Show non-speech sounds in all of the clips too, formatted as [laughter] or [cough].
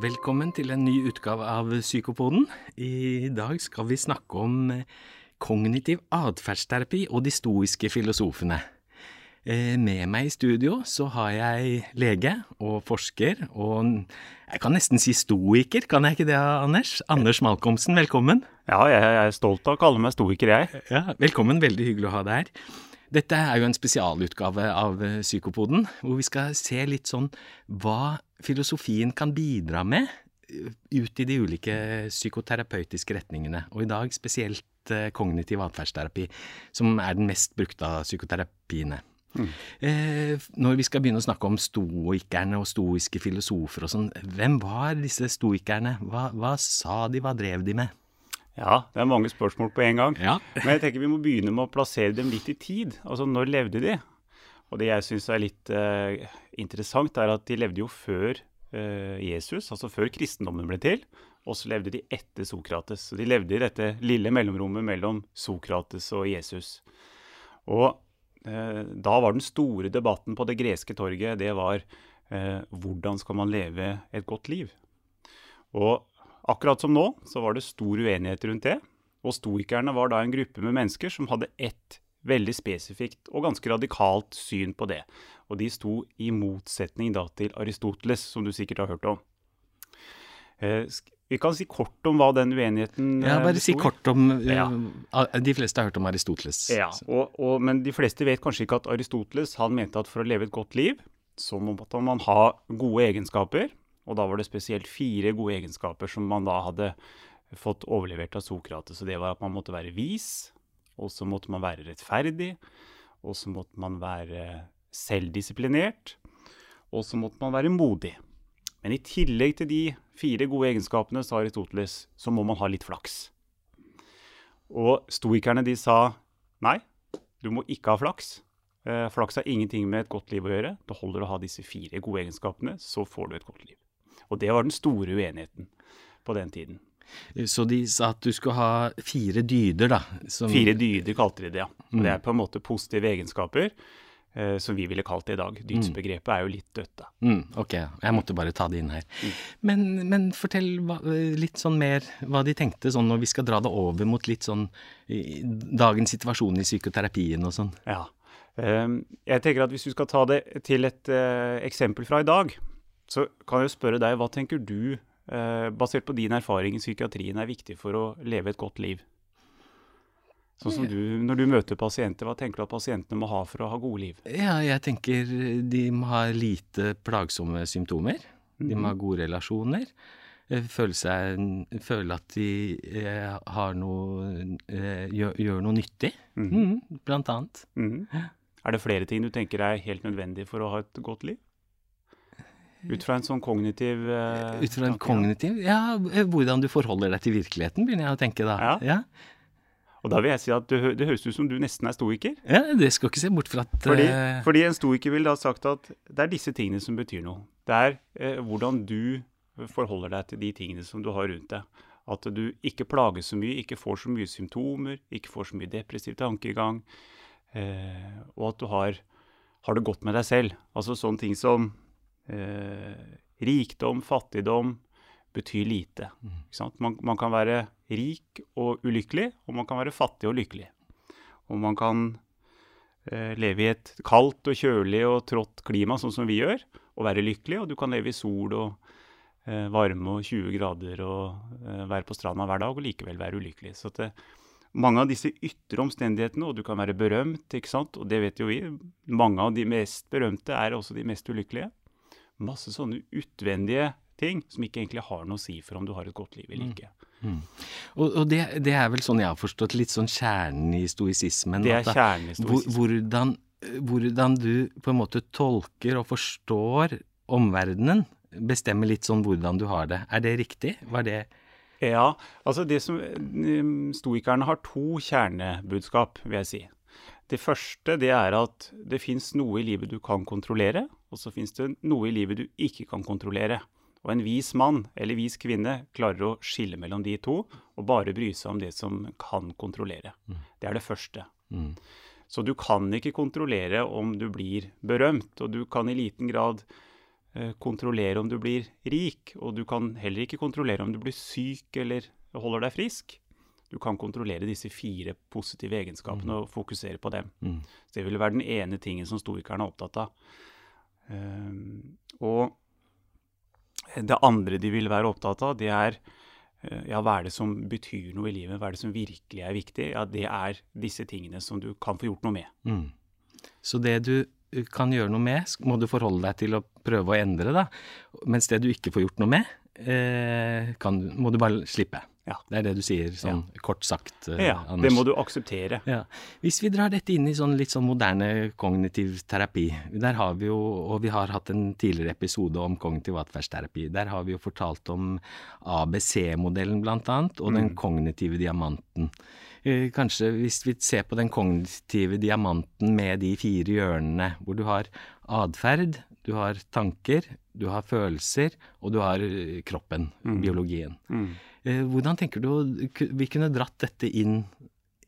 Velkommen til en ny utgave av Psykopoden. I dag skal vi snakke om eh, kognitiv atferdsterapi og de stoiske filosofene. Eh, Med meg i studio så har jeg lege og forsker og jeg kan nesten si stoiker, kan jeg ikke det, Anders? Anders Malcolmsen, velkommen. Ja, jeg er stolt av å kalle meg stoiker, jeg. Ja, velkommen, veldig hyggelig å ha deg her. Dette er jo en spesialutgave av eh, Psykopoden, hvor vi skal se litt sånn hva filosofien kan bidra med eh, ut i de ulike psykoterapeutiske retningene, og i dag spesielt eh, kognitiv atferdsterapi, som er den mest brukte av psykoterapiene. Eh, når vi skal begynne å snakke om stoikerne og stoiske filosofer og sånn, hvem var disse stoikerne? Hva, hva sa de, hva drev de med? Ja, det er mange spørsmål på en gang. Ja. Men jeg tenker vi må begynne med å plassere dem litt i tid. Altså, når levde de? Og det jeg syns er litt uh, interessant, er at de levde jo før uh, Jesus, altså før kristendommen ble til. Og så levde de etter Sokrates. Så de levde i dette lille mellomrommet mellom Sokrates og Jesus. Og eh, da var den store debatten på det greske torget, det var hvordan skal man leve et godt liv? Og akkurat som nå, så var det stor uenighet rundt det. Og stoikerne var da en gruppe med mennesker som hadde ett veldig spesifikt og ganske radikalt syn på det. Og de sto i motsetning da til Aristoteles, som du sikkert har hørt om. Eh, vi kan si kort om hva den uenigheten Ja, eh, bare si kort om eh, Ja. De fleste har hørt om Aristoteles. Ja, og, og, men de fleste vet kanskje ikke at Aristoteles han mente at for å leve et godt liv, så må man ha gode egenskaper. Og da var det spesielt fire gode egenskaper som man da hadde fått overlevert av Sokrates. Så det var at man måtte være vis, og så måtte man være rettferdig, og så måtte man være selvdisiplinert, og så måtte man være modig. Men i tillegg til de fire gode egenskapene, sa Aristoteles, så må man ha litt flaks. Og stoikerne de sa nei, du må ikke ha flaks. Eh, flaks har ingenting med et godt liv å gjøre. Det holder å ha disse fire gode egenskapene, så får du et godt liv. Og det var den store uenigheten på den tiden. Så de sa at du skulle ha fire dyder, da. Som, Fire dyder kalte de det, ja. Mm. Det er på en måte positive egenskaper, eh, som vi ville kalt det i dag. Dydsbegrepet er jo litt dødt, da. Mm, ok, jeg måtte bare ta det inn her. Men, men fortell hva, litt sånn mer hva de tenkte, sånn når vi skal dra det over mot litt sånn dagens situasjon i psykoterapien og sånn. Ja. Ehm, Jeg tenker at hvis du skal ta det til et eh, eksempel fra i dag, så kan jeg spørre deg, hva tenker du, eh, basert på din erfaring i psykiatrien, er viktig for å leve et godt liv? Sånn som du, når du møter pasienter, hva tenker du at pasientene må ha for å ha gode liv? Ja, jeg tenker de må ha lite plagsomme symptomer. De må ha gode relasjoner. eh, Føle, seg, føle at de eh, har noe eh, gjør, gjør noe nyttig, mm, blant annet. Mm. Er det flere ting du tenker er helt nødvendig for å ha et godt liv? Ut fra en sånn kognitiv eh, Ut fra en tanke, kognitiv Ja, eh, hvordan du forholder deg til virkeligheten, begynner jeg å tenke da. Ja. Ja, Og da vil jeg si at det, det høres ut som du nesten er stoiker. ja det skal ikke se bort fra at Fordi, eh, fordi en stoiker ville da sagt at det er disse tingene som betyr noe. Det er eh, hvordan du forholder deg til de tingene som du har rundt deg. At du ikke plager så mye, ikke får så mye symptomer, ikke får så mye depressiv tankegang. Eh, og at du har, har det godt med deg selv. Altså sånne ting som rikdom, fattigdom, betyr lite. Ikke sant? Man, man kan være rik og ulykkelig, og man kan være fattig og lykkelig. Og man kan eh, leve i et kaldt og kjølig og trått klima, sånn som vi gjør, og være lykkelig. Og du kan leve i sol og eh, varme og 20 grader og eh, være på stranda hver dag og likevel være ulykkelig. Så det, mange av disse ytre omstendighetene, og du kan være berømt, ikke sant, og det vet jo vi, mange av de mest berømte er også de mest ulykkelige. Masse sånne utvendige ting som ikke egentlig har noe å si for om du har et godt liv eller ikke. Og, og det, det er vel sånn jeg har forstått litt sånn kjernen i stoisismen. Det er da- kjernen i hvor- stoisismen. Hvordan, hvordan du på en måte tolker og forstår omverdenen, bestemmer litt sånn hvordan du har det. Er det riktig? Var det Ja, altså det som mm, Stoikerne har to kjernebudskap, vil jeg si. Det første det er at det fins noe i livet du kan kontrollere, og så fins det noe i livet du ikke kan kontrollere. Og en vis mann eller vis kvinne klarer å skille mellom de to, og bare bry seg om det som kan kontrollere. Det er det første. Mm. Så du kan ikke kontrollere om du blir berømt, og du kan i liten grad eh, kontrollere om du blir rik, og du kan heller ikke kontrollere om du blir syk eller holder deg frisk. Du kan kontrollere disse fire positive egenskapene og fokusere på dem. Mm. Så Det ville være den ene tingen som stoikerne er opptatt av. Um, og det andre de vil være opptatt av, det er eh, ja, hva er det som betyr noe i livet? Hva er det som virkelig er viktig? Ja, det er disse tingene som du kan få gjort noe med. Mm. Så det du eh, kan gjøre noe med, må du forholde deg til å prøve å endre, da. Mens det du ikke får gjort noe med, eh, kan, må du bare slippe. Ja. Det er det du sier, sånn kort sagt, Uh, Ja, Anders. det må du akseptere. Ja. Hvis vi drar dette inn i sånn litt sånn moderne kognitiv terapi, der har vi jo, og vi har hatt en tidligere episode om kognitiv atferdsterapi, der har vi jo fortalt om ABC-modellen blant annet, og den kognitive diamanten. Uh, Kanskje hvis vi ser på den kognitive diamanten med de fire hjørnene, hvor du har atferd, du har tanker, du har følelser, og du har kroppen, kroppen, biologien. Mm. Eh, Hvordan tenker du vi kunne dratt dette inn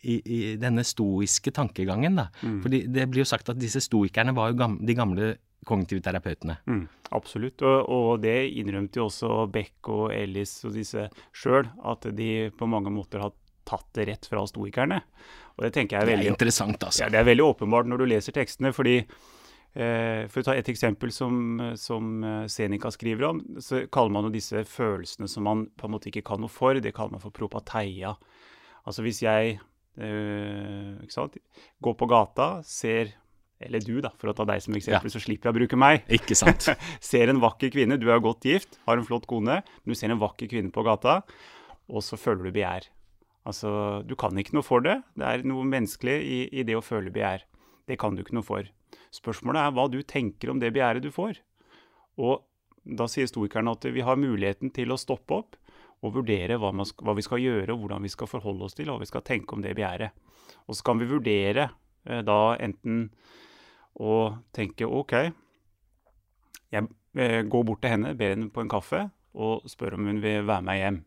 i, i denne stoiske tankegangen, da? Fordi det blir jo sagt at disse stoikerne var jo gamle, de gamle kognitive terapeutene. Mm, absolutt. Og, og det innrømte jo også Beck og Ellis og disse sjøl, at de på mange måter har tatt det rett fra stoikerne. Og det tenker jeg er Det er interessant, altså. Ja, det er veldig åpenbart når du leser tekstene, fordi For å ta et eksempel som, som eh, Seneca skriver om, så kaller man jo disse følelsene som man på en måte ikke kan noe for, det kaller man for propateia. Altså hvis jeg eh, sant, går på gata, ser Eller du, da, for å ta deg som eksempel, så slipper jeg å bruke meg. Ikke sant? [laughs] Ser en vakker kvinne, du er godt gift, har en flott kone, men du ser en vakker kvinne på gata, og så føler du begjær. Altså, du kan ikke noe for det. Det er noe menneskelig i, i det å føle begjær. Det kan du ikke noe for. Spørsmålet er hva du tenker om det begjæret du får. Og da sier stoikerne at vi har muligheten til å stoppe opp og vurdere hva, man, hva vi skal gjøre, og hvordan vi skal forholde oss til, og hva vi skal tenke om det begjæret. Og så kan vi vurdere eh, da enten å tenke OK, jeg eh, går bort til henne, ber henne på en kaffe og spør om hun vil være med hjem.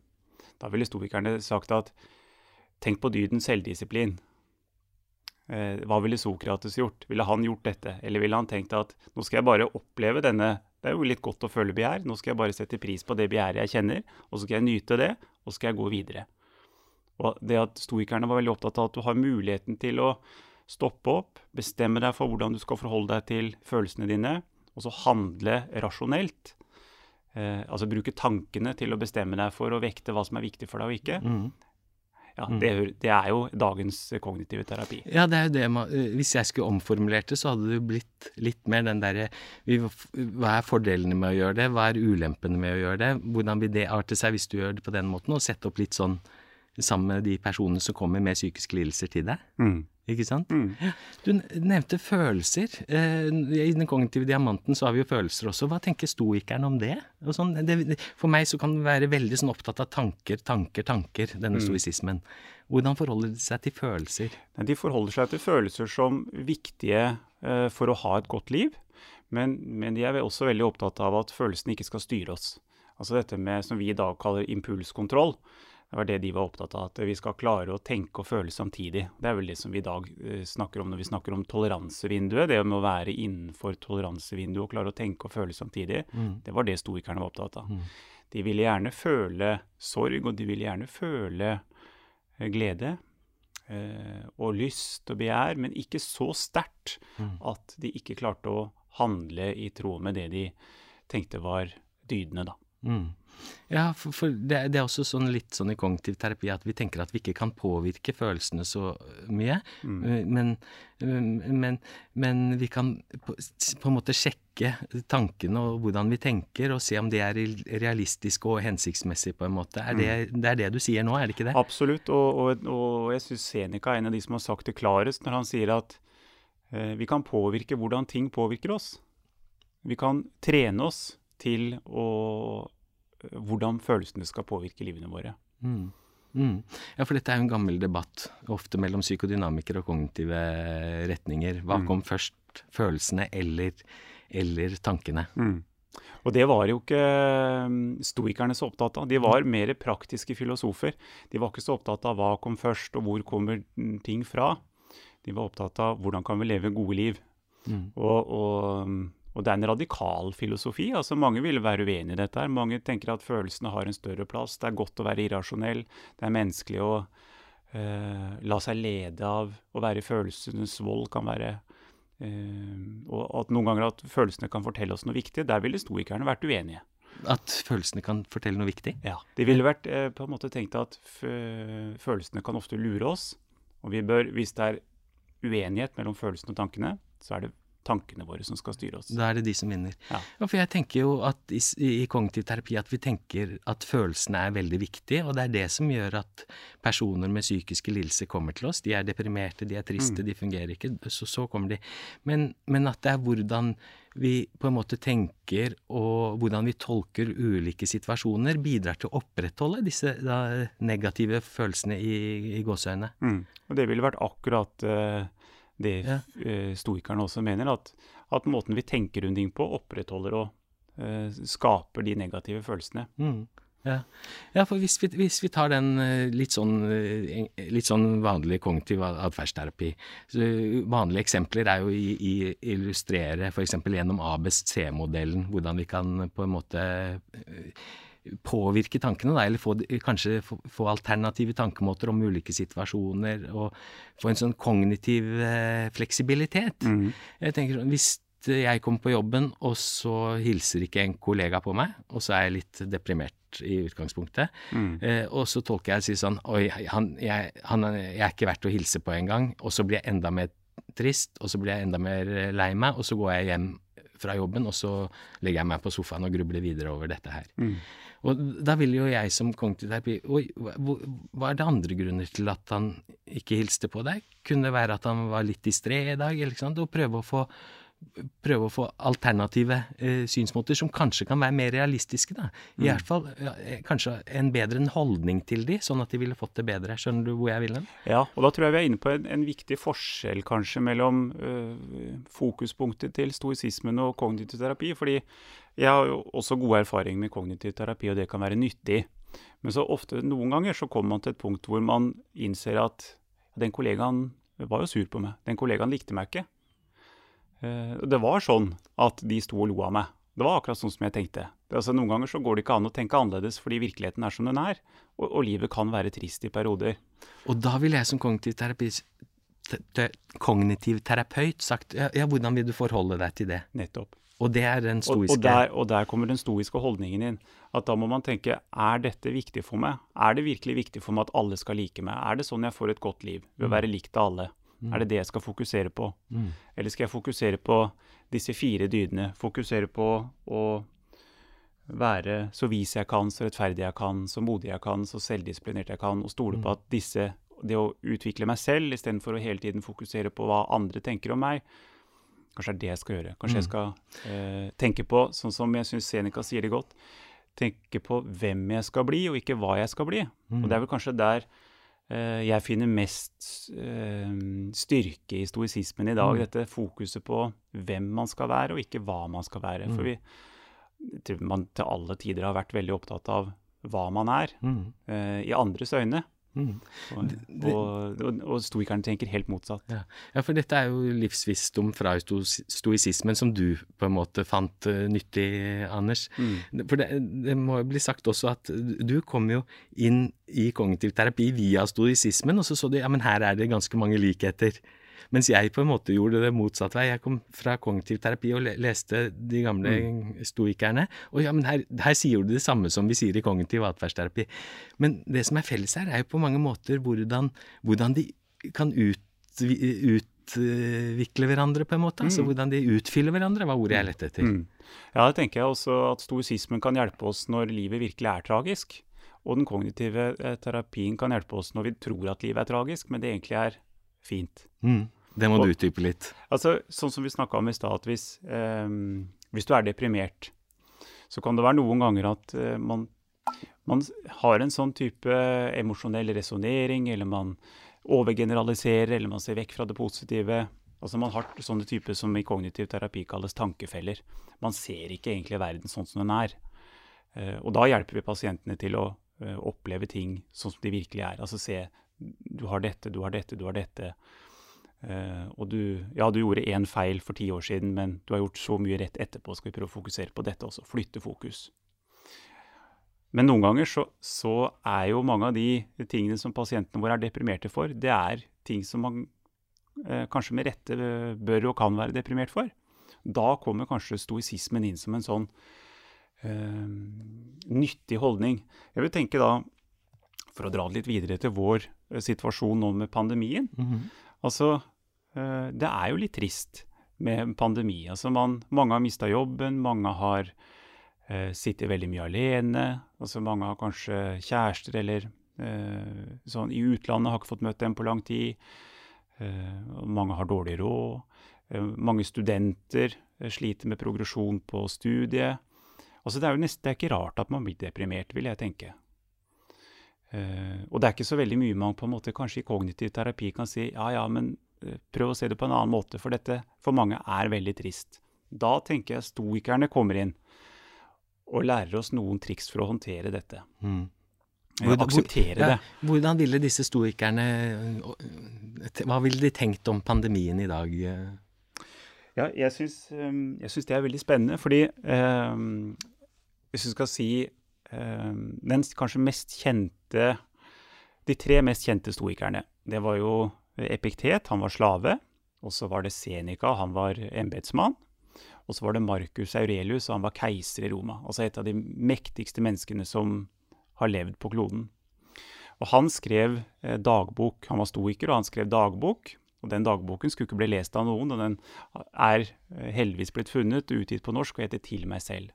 Da ville stoikerne sagt at tenk på dydens selvdisiplin. Eh, hva ville Sokrates gjort? Ville han gjort dette? Eller ville han tenkt at nå skal jeg bare oppleve denne Det er jo litt godt å føle begjær. Nå skal jeg bare sette pris på det begjæret jeg kjenner, og så skal jeg nyte det, og så skal jeg gå videre. Og det at Stoikerne var veldig opptatt av at du har muligheten til å stoppe opp, bestemme deg for hvordan du skal forholde deg til følelsene dine, og så handle rasjonelt. Eh, altså bruke tankene til å bestemme deg for å vekte hva som er viktig for deg og ikke. Mhm. Ja, det, det er jo dagens kognitive terapi. Ja, det er jo det man Hvis jeg skulle omformulert det, så hadde det jo blitt litt mer den derre Hva er fordelene med å gjøre det? Hva er ulempene med å gjøre det? Hvordan vil det arte seg hvis du gjør det på den måten? Og sette opp litt sånn sammen med de personene som kommer med psykiske lidelser til deg. Mm. Ikke sant? Mm. Du nevnte følelser. Eh, I den kognitive diamanten så har vi jo følelser også. Hva tenker stoikeren om det? Og sånn, det? For meg så kan du være veldig sånn opptatt av tanker, tanker, tanker, denne stoisismen. Hvordan forholder de seg til følelser? De forholder seg til følelser som viktige eh, for å ha et godt liv, men, men de er også veldig opptatt av at følelsene ikke skal styre oss. Altså dette med som vi i dag kaller impulskontroll. Det var det de var opptatt av, at vi skal klare å tenke og føle samtidig. Det er vel det som vi i dag eh, snakker om når vi snakker om toleransevinduet. Det med å være innenfor toleransevinduet og klare å tenke og føle samtidig. Det var det stoikerne var opptatt av. De ville gjerne føle sorg, og de ville gjerne føle eh, glede eh, og lyst og begjær, men ikke så sterkt at de ikke klarte å handle i tråd med det de tenkte var dydene, da. Mm. Ja, for, for det, det er også sånn litt sånn i kognitiv terapi at vi tenker at vi ikke kan påvirke følelsene så mye, mm. men, men, men vi kan på, på en måte sjekke tankene og hvordan vi tenker, og se om det er realistisk og hensiktsmessig på en måte. Er det, det er det du sier nå, er det ikke det? Absolutt, og, og, og jeg syns Seneca er en av de som har sagt det klarest når han sier at eh, vi kan påvirke hvordan ting påvirker oss. Vi kan trene oss til å hvordan følelsene skal påvirke livene våre. Mm. Mm. Ja, for dette er jo en gammel debatt, ofte mellom psykodynamikere og kognitive retninger. Hva kom først, følelsene eller, eller tankene? Og det var jo ikke mm, stoikerne så opptatt av. De var mer praktiske filosofer. De var ikke så opptatt av hva kom først, og hvor kommer mm, ting fra. De var opptatt av hvordan kan vi leve gode liv. Mm. Og, og, Og det er en radikal filosofi. altså Mange vil være uenig i dette. her. Mange tenker at følelsene har en større plass. Det er godt å være irrasjonell. Det er menneskelig å uh, la seg lede av å være i følelsenes vold. kan være uh, Og at noen ganger at følelsene kan fortelle oss noe viktig. Der ville stoikerne vært uenige. At følelsene kan fortelle noe viktig? Ja. De ville vært uh, på en måte tenkt at følelsene kan ofte lure oss. Og vi bør, hvis det er uenighet mellom følelsene og tankene, så er det tankene våre som skal styre oss. Da er det de som vinner. Ja. for jeg tenker jo at i, i kognitiv terapi at vi tenker at følelsene er veldig viktige, og det er det som gjør at personer med psykiske lidelser kommer til oss. De er deprimerte, de er triste, de fungerer ikke. Så, så kommer de. Men, men at det er hvordan vi på en måte tenker og hvordan vi tolker ulike situasjoner, bidrar til å opprettholde disse da, negative følelsene i, i gåseøynene. Mm. Og det ville vært akkurat eh, det Ja. eh, stoikerne også mener, at, at måten vi tenker rundt ting på, opprettholder og uh, skaper de negative følelsene. Mm. Ja. ja, for hvis vi, hvis vi tar den eh, litt sånn, litt sånn vanlig kognitiv atferdsterapi Vanlige eksempler er jo å illustrere f.eks. gjennom ABC-modellen hvordan vi kan på en måte påvirke tankene, da, eller få, kanskje få, få alternative tankemåter om ulike situasjoner, og få en sånn kognitiv eh, fleksibilitet. Jeg tenker sånn, Hvis jeg kommer på jobben, og så hilser ikke en kollega på meg, og så er jeg litt deprimert i utgangspunktet, eh, og så tolker jeg og sier sånn Oi, han, jeg, han, jeg er ikke verdt å hilse på engang, og så blir jeg enda mer trist, og så blir jeg enda mer eh, lei meg, og så går jeg hjem fra jobben, og så legger jeg meg på sofaen og grubler videre over dette her. Og da vil jo jeg som kognitiv terapi Oi, hva, er det andre grunner til at han ikke hilste på deg? Kunne det være at han var litt distré i dag, eller ikke sant? Og prøve å få prøve å få alternative eh, synsmåter som kanskje kan være mer realistiske. da. I hvert fall ja, eh, kanskje en bedre en holdning til de, sånn at de ville fått det bedre. Skjønner du hvor jeg vil hen? Ja, og da tror jeg vi er inne på en, en viktig forskjell kanskje mellom øh, fokuspunktet til stoisismen og kognitiv terapi. Fordi jeg har jo også god erfaring med kognitiv terapi, og det kan være nyttig. Men så ofte, noen ganger, så kommer man til et punkt hvor man innser at den kollegaen var jo sur på meg. Den kollegaen likte meg ikke. Eh, og det var sånn at de sto og lo av meg. Det var akkurat sånn som jeg tenkte. Altså, noen ganger så går det ikke an å tenke annerledes fordi virkeligheten er som den er. Og, og livet kan være trist i perioder. Og da ville jeg som kognitiv, terapi, te, kognitiv terapeut sagt ja, ja, hvordan vil du forholde deg til det? Nettopp. Og det er den Og, stoiske og, der, og der kommer den stoiske holdningen inn. At da må man tenke er dette viktig for meg? Er det virkelig viktig for meg at alle skal like meg? Er det sånn jeg får et godt liv? Ved å være likt av alle? Er det det jeg skal fokusere på? Mm. Eller skal jeg fokusere på disse fire dydene? Fokusere på å være så vis jeg kan, så rettferdig jeg kan, så modig jeg kan, så selvdisiplinert jeg kan, og stole på at disse Det å utvikle meg selv istedenfor å hele tiden fokusere på hva andre tenker om meg, Kanskje det er det jeg skal gjøre. Kanskje jeg skal eh, tenke på, sånn som jeg syns Seneca sier det godt, tenke på hvem jeg skal bli, og ikke hva jeg skal bli. Og det er vel kanskje der jeg finner mest eh, styrke i stoisismen i dag. Dette fokuset på hvem man skal være, og ikke hva man skal være. For vi tror man til alle tider har vært veldig opptatt av hva man er, Mm. eh, i andres øyne. Mm. Og, og, og, og stoikerne tenker helt motsatt. Ja. ja, for dette er jo livsvisdom fra sto- stoisismen som du på en måte fant eh, nyttig, Anders. Mm. For det, det må jo bli sagt også at du kom jo inn i kognitiv terapi via stoisismen, og så så du ja, men her er det ganske mange likheter. Mens jeg på en måte gjorde det motsatt vei. Jeg kom fra kognitiv terapi og leste de gamle stoikerne. Og ja, men her, her sier du det samme som vi sier i kognitiv atferdsterapi. Men det som er felles her, er jo på mange måter hvordan, hvordan de kan ut, utvikle hverandre, på en måte. Altså hvordan de utfyller hverandre, var ordet jeg lette etter. Mm. Ja, det tenker jeg også at stoisismen kan hjelpe oss når livet virkelig er tragisk. Og den kognitive eh, terapien kan hjelpe oss når vi tror at livet er tragisk, men det egentlig er fint. Mm. Det må Og- du utdype litt. Altså, sånn som vi snakka om i stad, at hvis, eh, hvis du er deprimert, så kan det være noen ganger at eh, man, man har en sånn type emosjonell resonnering, eller man overgeneraliserer, eller man ser vekk fra det positive. Altså Man har sånne typer som i kognitiv terapi kalles tankefeller. Man ser ikke egentlig verden sånn som den er. Eh, og da hjelper vi pasientene til å eh, oppleve ting sånn som de virkelig er. Altså se du har dette, du har dette, du har dette. Eh, og du, ja, du gjorde én feil for ti år siden, men du har gjort så mye rett etterpå. Skal vi prøve å fokusere på dette også? Flytte fokus. Men noen ganger så, så er jo mange av de tingene som pasientene våre er deprimerte for, det er ting som man eh, kanskje med rette bør og kan være deprimert for. Da kommer kanskje stoisismen inn som en sånn eh, nyttig holdning. Jeg vil tenke da, for å dra det litt videre til vår eh, situasjon nå med pandemien Mm -hmm. Altså, det er jo litt trist med pandemi. Altså man, mange har mista jobben, mange har eh, sittet veldig mye alene. Altså mange har kanskje kjærester eller eh, sånn i utlandet, har ikke fått møtt dem på lang tid. Eh, mange har dårlig råd. Eh, mange studenter eh, sliter med progresjon på studiet. Altså det er jo nesten, det er ikke rart at man blir deprimert, vil jeg tenke. Eh, og det er ikke så veldig mye man på en måte kanskje i kognitiv terapi kan si ja ja, men prøv å se det på en annen måte, for dette for mange er veldig trist. Da tenker jeg stoikerne kommer inn og lærer oss noen triks for å håndtere dette. Mm. Hvordan, akseptere ja, det. Hvordan ville disse stoikerne Hva ville de tenkt om pandemien i dag? Ja, jeg syns, det er veldig spennende, fordi eh, hvis du skal si eh, den kanskje mest kjente De tre mest kjente stoikerne, det var jo Epiktet, han var slave. Og så var det Seneca, han var embetsmann. Og så var det Marcus Aurelius, han var keiser i Roma. Altså et av de mektigste menneskene som har levd på kloden. Og han skrev eh, dagbok. Han var stoiker, og han skrev dagbok. Og den dagboken skulle ikke bli lest av noen, og den er heldigvis blitt funnet utgitt på norsk og heter Til meg selv.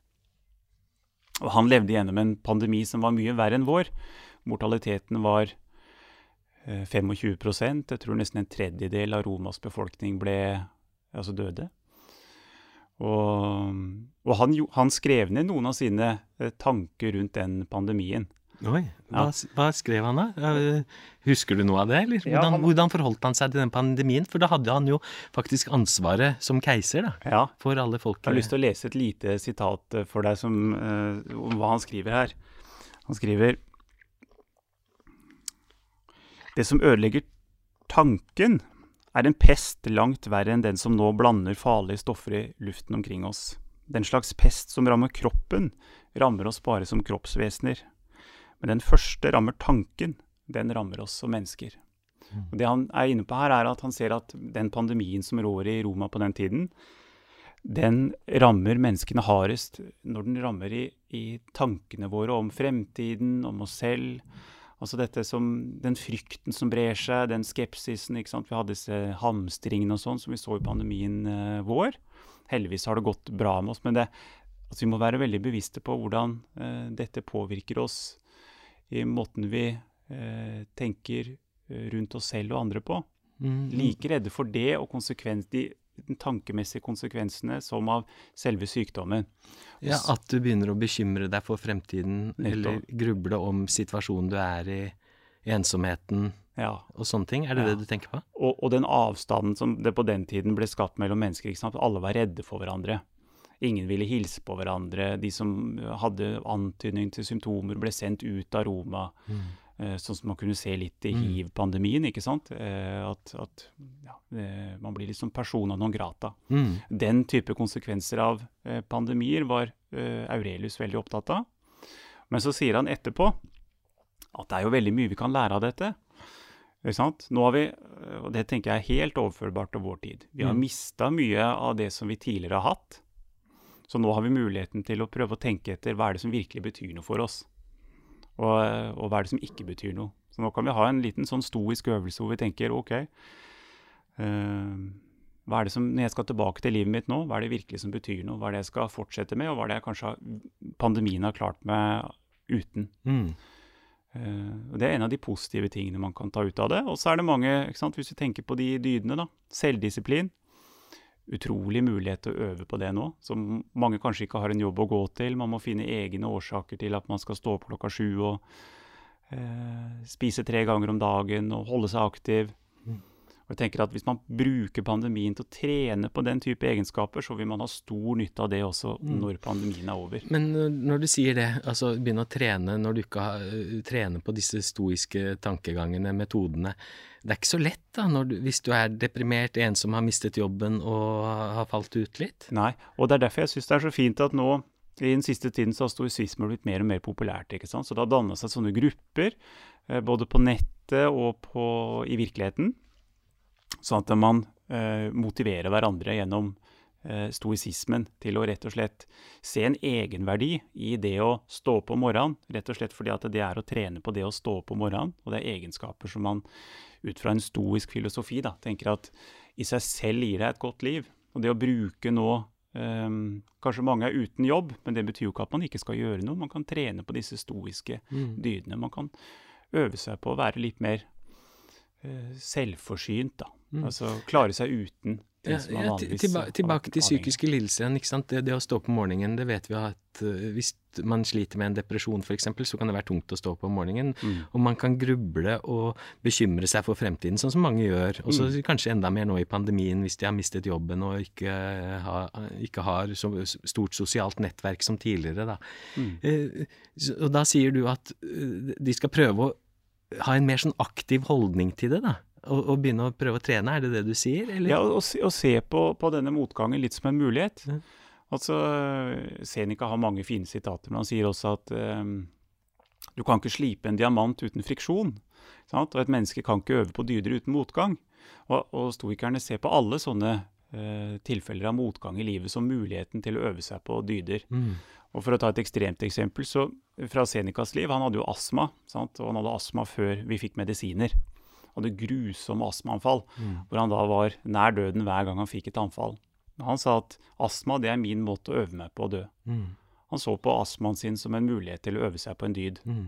Og han levde gjennom en pandemi som var mye verre enn vår. Mortaliteten var 25% Jeg tror nesten en tredjedel av Romas befolkning ble altså døde. Og, og han, han, skrev ned noen av sine tanker rundt den pandemien. Oi, hva, ja. hva, skrev han da? Husker du noe av det? eller? Hvordan, ja, han, hvordan, forholdt han seg til den pandemien? For da hadde han jo faktisk ansvaret som keiser da, ja. for alle folk. Jeg har lyst til å lese et lite sitat for deg som, om hva han skriver her. Han skriver Det som ødelegger tanken, er en pest langt verre enn den som nå blander farlige stoffer i luften omkring oss. Den slags pest som rammer kroppen, rammer oss bare som kroppsvesener. Men den første rammer tanken, den rammer oss som mennesker. Og det han er inne på her, er at han ser at den pandemien som rår i Roma på den tiden, den rammer menneskene hardest når den rammer i, i tankene våre om fremtiden, om oss selv. Altså dette som, Den frykten som brer seg, den skepsisen. ikke sant? Vi hadde disse hamstringene og sånn som vi så i pandemien eh, vår. Heldigvis har det gått bra med oss, men det, altså vi må være veldig bevisste på hvordan eh, dette påvirker oss i måten vi eh, tenker rundt oss selv og andre på. Mm. Like redde for det og konsekvens, de tankemessige konsekvensene som av selve sykdommen. Ja, At du begynner å bekymre deg for fremtiden, eller gruble om situasjonen du er i, ensomheten ja. og sånne ting. Er det ja. det du tenker på? Og, og, den avstanden som det på den tiden ble skapt mellom mennesker. ikke sant? Alle var redde for hverandre. Ingen ville hilse på hverandre. De som hadde antydning til symptomer, ble sendt ut av Roma. Mm. Sånn som man kunne se litt i hiv-pandemien. ikke sant? At, at ja, man blir liksom persona non grata. Mm. Den type konsekvenser av pandemier var Aurelius veldig opptatt av. Men så sier han etterpå at det er jo veldig mye vi kan lære av dette. Ikke sant? Nå har vi, og det tenker jeg er helt overførbart til vår tid. Vi har mm. mista mye av det som vi tidligere har hatt. Så nå har vi muligheten til å prøve å tenke etter hva er det som virkelig betyr noe for oss. Og, og, hva er det som ikke betyr noe. Så nå kan vi ha en liten sånn stoisk øvelse hvor vi tenker OK uh, hva er det som, Når jeg skal tilbake til livet mitt nå, hva er det virkelig som betyr noe? Hva er det jeg skal fortsette med, og hva er det jeg kanskje har, pandemien har klart meg uten? Mm. Uh, og Det er en av de positive tingene man kan ta ut av det. Og så er det mange, ikke sant, hvis vi tenker på de dydene, da. Selvdisiplin utrolig mulighet til å øve på det nå, som mange kanskje ikke har en jobb å gå til. Man må finne egne årsaker til at man skal stå opp klokka sju og eh, spise tre ganger om dagen og holde seg aktiv. Mm. Og jeg tenker at Hvis man bruker pandemien til å trene på den type egenskaper, så vil man ha stor nytte av det også når pandemien er over. Men øh, når du sier det, altså begynne å trene når du ikke har trener trene på disse stoiske tankegangene, metodene. Det er ikke så lett da, du, hvis du er deprimert, en som har mistet jobben og har falt ut litt? Nei, og det er derfor jeg syns det er så fint at nå i den siste tiden så har stoisisme blitt mer og mer populært. ikke sant? Så det har danna seg sånne grupper, eh, både på nettet og på, i virkeligheten, sånn at man eh, motiverer hverandre gjennom eh, stoisismen til å rett og slett se en egenverdi i det å stå opp om morgenen. Rett og slett fordi at det er å trene på det å stå opp om morgenen, og det er egenskaper som man ut fra en stoisk filosofi da, tenker at i seg selv gir deg et godt liv. Og det å bruke nå Um, kanskje mange er uten jobb, men det betyr jo ikke at man ikke skal gjøre noe. Man kan trene på disse stoiske mm. dydene. Man kan øve seg på å være litt mer uh, selvforsynt, da. Mm. Altså klare seg uten ja, ja, tilba tilbake til psykiske lidelser. igjen. Det, det, å stå på morgenen, det vet vi at uh, hvis man sliter med en depresjon f.eks., så kan det være tungt å stå på om morgenen. Mm. Og man kan gruble og bekymre seg for fremtiden, sånn som mange gjør. Og så mm. kanskje enda mer nå i pandemien, hvis de har mistet jobben og ikke, ha, ikke har så stort sosialt nettverk som tidligere. Da. Mm. Uh, så, og da sier du at uh, de skal prøve å ha en mer sånn aktiv holdning til det, da. Og, begynne å prøve å trene, er det det du sier? Eller? Ja, og, og se på, på, denne motgangen litt som en mulighet. Mm. Altså, Seneca har mange fine sitater, men han sier også at um, du kan ikke slipe en diamant uten friksjon. Sant? Og et menneske kan ikke øve på dyder uten motgang. Og, og stoikerne ser på alle sånne uh, tilfeller av motgang i livet som muligheten til å øve seg på dyder. Mm. Og For å ta et ekstremt eksempel så fra Senecas liv Han hadde jo astma, sant? og han hadde astma før vi fikk medisiner hadde grusomme astmaanfall, mm. hvor han da var nær døden hver gang han fikk et anfall. Han sa at astma det er min måte å øve meg på å dø. Mm. Han så på astmaen sin som en mulighet til å øve seg på en dyd. Mm.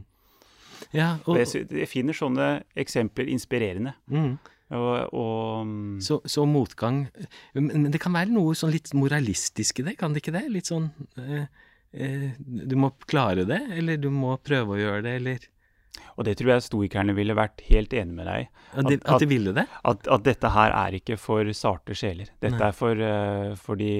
Ja, og, jeg, jeg, finner sånne eksempler inspirerende. Mm. Og, og, mm. så, så, motgang Men det kan være noe sånn litt moralistisk i det, kan det ikke det? Litt sånn eh, eh, Du må klare det, eller du må prøve å gjøre det, eller og det tror jeg stoikerne ville vært helt enig med deg i. At, at, at, de ville det? At, at, dette her er ikke for sarte sjeler. Dette Nei. er for uh, fordi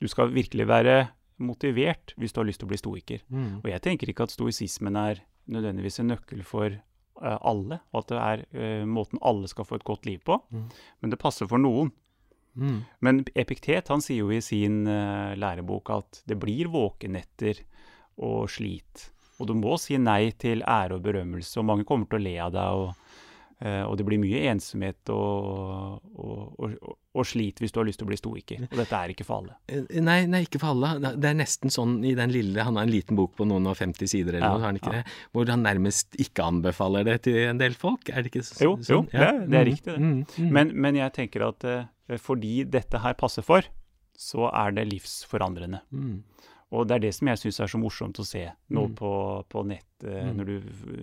du skal virkelig være motivert hvis du har lyst til å bli stoiker. Mm. Og jeg tenker ikke at stoisismen er nødvendigvis en nøkkel for uh, alle, og at det er uh, måten alle skal få et godt liv på. Mm. Men det passer for noen. Mm. Men Epiktet han sier jo i sin lærebok at det blir våkenetter og slit. Og du må si nei til ære og berømmelse, og mange kommer til å le av deg. og Uh, og det blir mye ensomhet og, og, og, og, slit hvis du har lyst til å bli stoiker. Og dette er ikke for alle. Eh, nei, nei, ikke for alle. Det er nesten sånn i den lille Han har en liten bok på noen og 50 sider eller ja, noe, har han ikke ja. det? Hvor han nærmest ikke anbefaler det til en del folk. Er det ikke sånn? Jo, jo ja. det, det, er riktig, det. Mm, mm. Men, men, jeg tenker at uh, fordi dette her passer for, så er det livsforandrende. Mm. Og det er det som jeg syns er så morsomt å se nå mm. på, på nett, eh, mm. når du,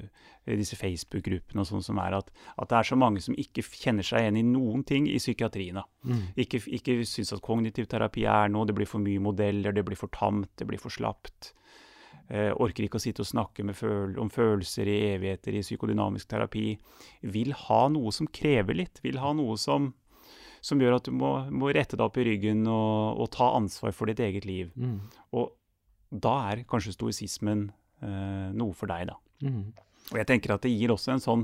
disse Facebook-gruppene og sånn som er, at, at, det er så mange som ikke kjenner seg igjen i noen ting i psykiatrien. Mm. Ikke, ikke syns at kognitiv terapi er noe, det blir for mye modeller, det blir for tamt, det blir for slapt. Eh, orker ikke å sitte og snakke føl om følelser i evigheter i psykodynamisk terapi. Vil ha noe som krever litt, vil ha noe som som gjør at du må, må rette deg opp i ryggen og, og, ta ansvar for ditt eget liv. Mm. Og da er kanskje stoisismen eh, noe for deg, da. Mm. Og jeg tenker at det gir også en sånn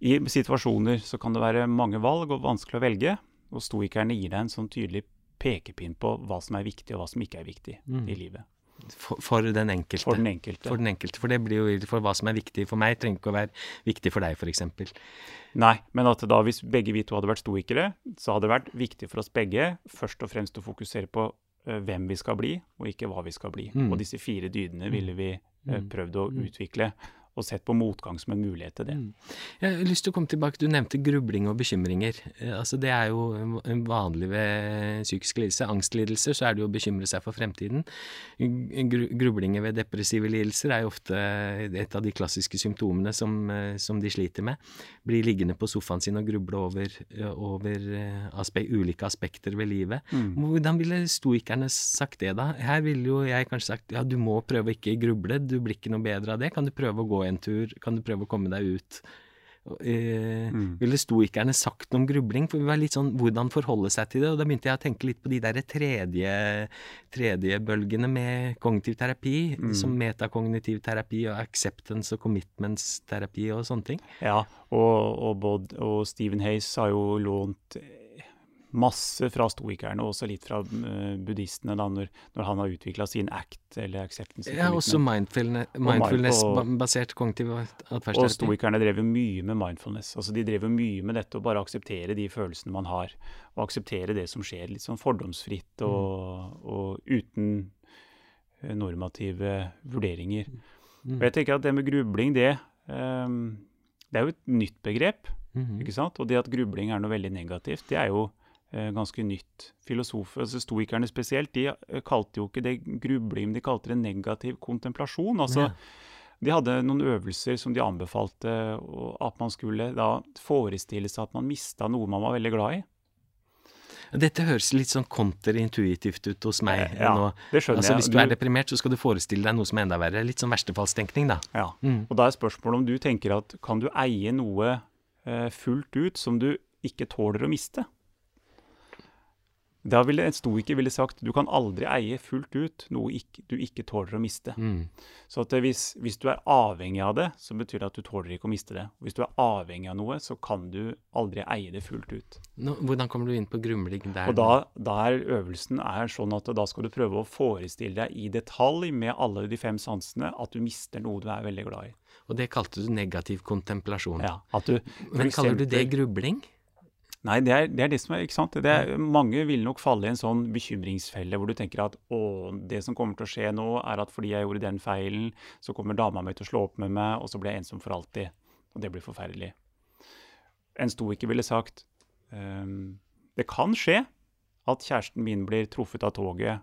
I situasjoner så kan det være mange valg og vanskelig å velge, og stoikerne gir deg en sånn tydelig pekepinn på hva som er viktig, og hva som ikke er viktig mm. i livet. For, for, den enkelte. For den enkelte. For den enkelte. For det blir jo for hva som er viktig for meg, trenger ikke å være viktig for deg, f.eks. Nei, men at da hvis begge vi to hadde vært stoikere, så hadde det vært viktig for oss begge først og fremst å fokusere på Eh, hvem vi skal bli, og ikke hva vi skal bli. Mm. Og disse fire dydene ville vi uh, prøvd å mm. utvikle og sett på motgang som en mulighet til det. Mm. Jeg har lyst til å komme tilbake, Du nevnte grubling og bekymringer. Eh, altså Det er jo vanlig ved psykisk lidelse. Angstlidelser så er det jo å bekymre seg for fremtiden. Grublinger ved depressive lidelser er jo ofte et av de klassiske symptomene som, eh, som de sliter med. Blir liggende på sofaen sin og gruble over, over eh, aspe ulike aspekter ved livet. Mm. Hvordan ville stoikerne sagt det, da? Her ville jo jeg kanskje sagt ja, du må prøve å ikke gruble, du blir ikke noe bedre av det. Kan du prøve å gå en tur, kan du prøve å komme deg ut eh, ville stoikerne sagt noe om grubling? For vi var litt sånn hvordan forholde seg til det, og da begynte jeg å tenke litt på de der tredje, tredje bølgene med kognitiv terapi, som metakognitiv terapi og acceptance og commitments-terapi og sånne ting. Ja, og, og, Bod, og Stephen Hayes har jo lånt masse fra stoikerne, og også litt fra uh, buddhistene, da, når, når, han har utvikla sin act eller acceptance. Ja, også mindfulness-basert kognitiv atferdsterapi. Og stoikerne drev jo mye med mindfulness. altså De drev jo mye med dette å bare akseptere de følelsene man har, og akseptere det som skjer, litt sånn fordomsfritt og, mm. og uten eh, normative vurderinger. Mm. Og jeg tenker at det med grubling, det, um, det er jo et nytt begrep. Mm ikke sant? Og det at grubling er noe veldig negativt, det er jo Eh, ganske nytt. Filosofer, altså Stoikerne spesielt, de eh, kalte jo ikke det grubling, de kalte det negativ kontemplasjon. altså ja. De hadde noen øvelser som de anbefalte at man skulle da forestille seg at man mista noe man var veldig glad i. Dette høres litt sånn konterintuitivt ut hos meg ja, nå. Det skjønner altså, jeg. Hvis du er deprimert, så skal du forestille deg noe som er enda verre. Litt sånn verstefallstenkning, da. Ja, mm. og da er spørsmålet om du tenker at kan du eie noe eh, fullt ut som du ikke tåler å miste? Da ville en stoiker ville sagt du kan aldri eie fullt ut noe ikke, du ikke tåler å miste. Mm. Så hvis, hvis, du er avhengig av det, så betyr det at du tåler ikke å miste det. Hvis du er avhengig av noe, så kan du aldri eie det fullt ut. Nå, hvordan kommer du inn på grumling der? Og da, da er øvelsen er sånn at da skal du prøve å forestille deg i detalj med alle de fem sansene at du mister noe du er veldig glad i. Og det kalte du negativ kontemplasjon. Ja, du, Men kaller du det grubling? Nei, det er, det er, det som er ikke sant? Er, mange vil nok falle i en sånn bekymringsfelle hvor du tenker at å, det som kommer til å skje nå, er at fordi jeg gjorde den feilen, så kommer dama mi til å slå opp med meg, og så blir jeg ensom for alltid. Og det blir forferdelig. En stoiker ville sagt um, det kan skje at kjæresten min blir truffet av toget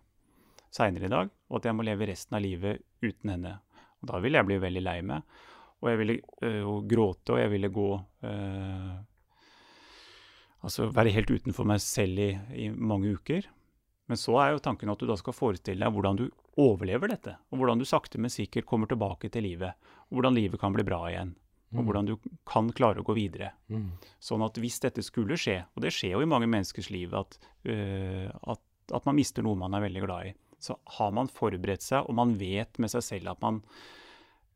seinere i dag, og at jeg må leve resten av livet uten henne. Og da vil jeg bli veldig lei meg, og jeg ville øh, gråte, og jeg ville gå øh, Altså være helt utenfor meg selv i, i, mange uker. Men så er jo tanken at du da skal forestille deg hvordan du overlever dette. Og hvordan du sakte, men sikkert kommer tilbake til livet. Og hvordan livet kan bli bra igjen. Og mm. hvordan du kan klare å gå videre. Mm. Sånn at hvis dette skulle skje, og det skjer jo i mange menneskers liv at, uh, at, at man mister noe man er veldig glad i, så har man forberedt seg, og man vet med seg selv at man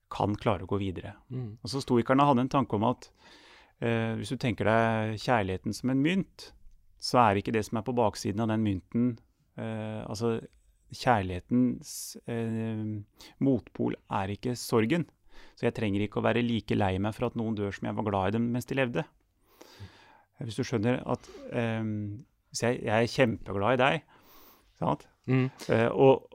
kan klare å gå videre. Mm. Og så Stoikerne hadde en tanke om at eh, Hvis du tenker deg kjærligheten som en mynt, så er ikke det som er på baksiden av den mynten eh, Altså, kjærlighetens eh, motpol er ikke sorgen. Så jeg trenger ikke å være like lei meg for at noen dør som jeg var glad i dem mens de levde. Hvis du skjønner at Hvis jeg, jeg, er kjempeglad i deg, sant? Mm. Uh, og,